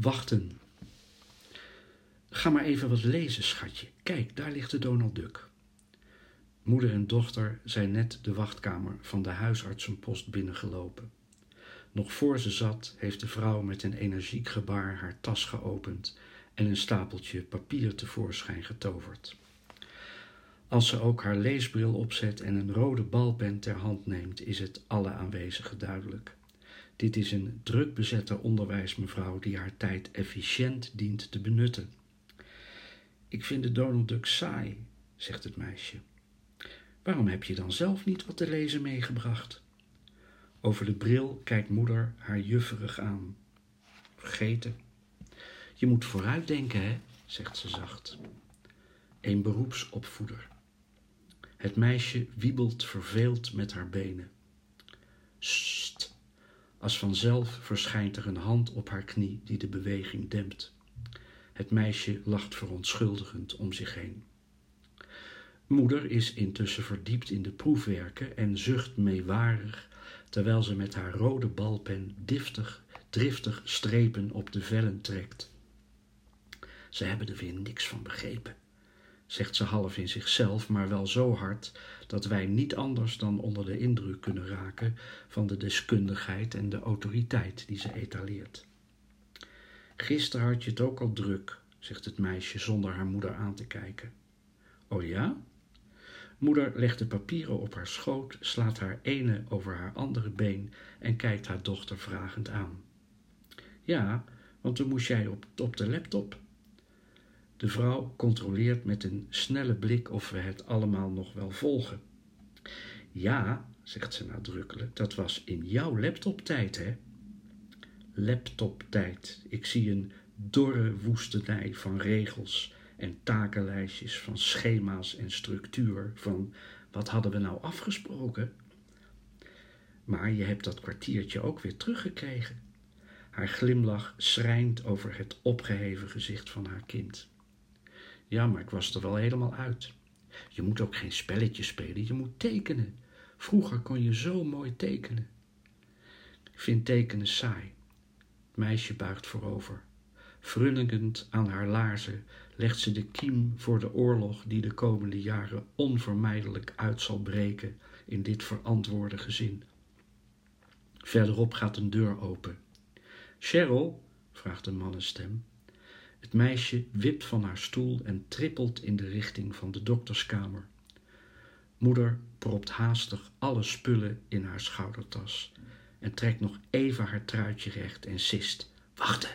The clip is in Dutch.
Wachten. Ga maar even wat lezen, schatje. Kijk, daar ligt de Donald Duck. Moeder en dochter zijn net de wachtkamer van de huisartsenpost binnengelopen. Nog voor ze zat, heeft de vrouw met een energiek gebaar haar tas geopend en een stapeltje papier tevoorschijn getoverd. Als ze ook haar leesbril opzet en een rode balpen ter hand neemt, is het alle aanwezigen duidelijk. Dit is een druk bezette onderwijsmevrouw die haar tijd efficiënt dient te benutten. Ik vind de Donald Duck saai, zegt het meisje. Waarom heb je dan zelf niet wat te lezen meegebracht? Over de bril kijkt moeder haar jufferig aan. Vergeten. Je moet vooruitdenken, hè, zegt ze zacht. Een beroepsopvoeder. Het meisje wiebelt verveeld met haar benen. Sst. Als vanzelf verschijnt er een hand op haar knie die de beweging dempt. Het meisje lacht verontschuldigend om zich heen. Moeder is intussen verdiept in de proefwerken en zucht meewarig terwijl ze met haar rode balpen diftig, driftig strepen op de vellen trekt. Ze hebben er weer niks van begrepen, zegt ze half in zichzelf, maar wel zo hard dat wij niet anders dan onder de indruk kunnen raken van de deskundigheid en de autoriteit die ze etaleert. Gisteren had je het ook al druk, zegt het meisje zonder haar moeder aan te kijken. O ja? Moeder legt de papieren op haar schoot, slaat haar ene over haar andere been en kijkt haar dochter vragend aan. Ja, want toen moest jij op, op de laptop. De vrouw controleert met een snelle blik of we het allemaal nog wel volgen. Ja, zegt ze nadrukkelijk, dat was in jouw laptoptijd, hè? Laptoptijd. Ik zie een dorre woestenij van regels en takenlijstjes, van schema's en structuur, van wat hadden we nou afgesproken? Maar je hebt dat kwartiertje ook weer teruggekregen. Haar glimlach schrijnt over het opgeheven gezicht van haar kind. Ja, maar ik was er wel helemaal uit. Je moet ook geen spelletje spelen, je moet tekenen. Vroeger kon je zo mooi tekenen. Ik vind tekenen saai. Het meisje buigt voorover. Frunnigend aan haar laarzen legt ze de kiem voor de oorlog die de komende jaren onvermijdelijk uit zal breken in dit verantwoorde gezin. Verderop gaat een deur open. Cheryl, vraagt een mannenstem. Het meisje wipt van haar stoel en trippelt in de richting van de dokterskamer. Moeder propt haastig alle spullen in haar schoudertas en trekt nog even haar truitje recht en sist. Wachten!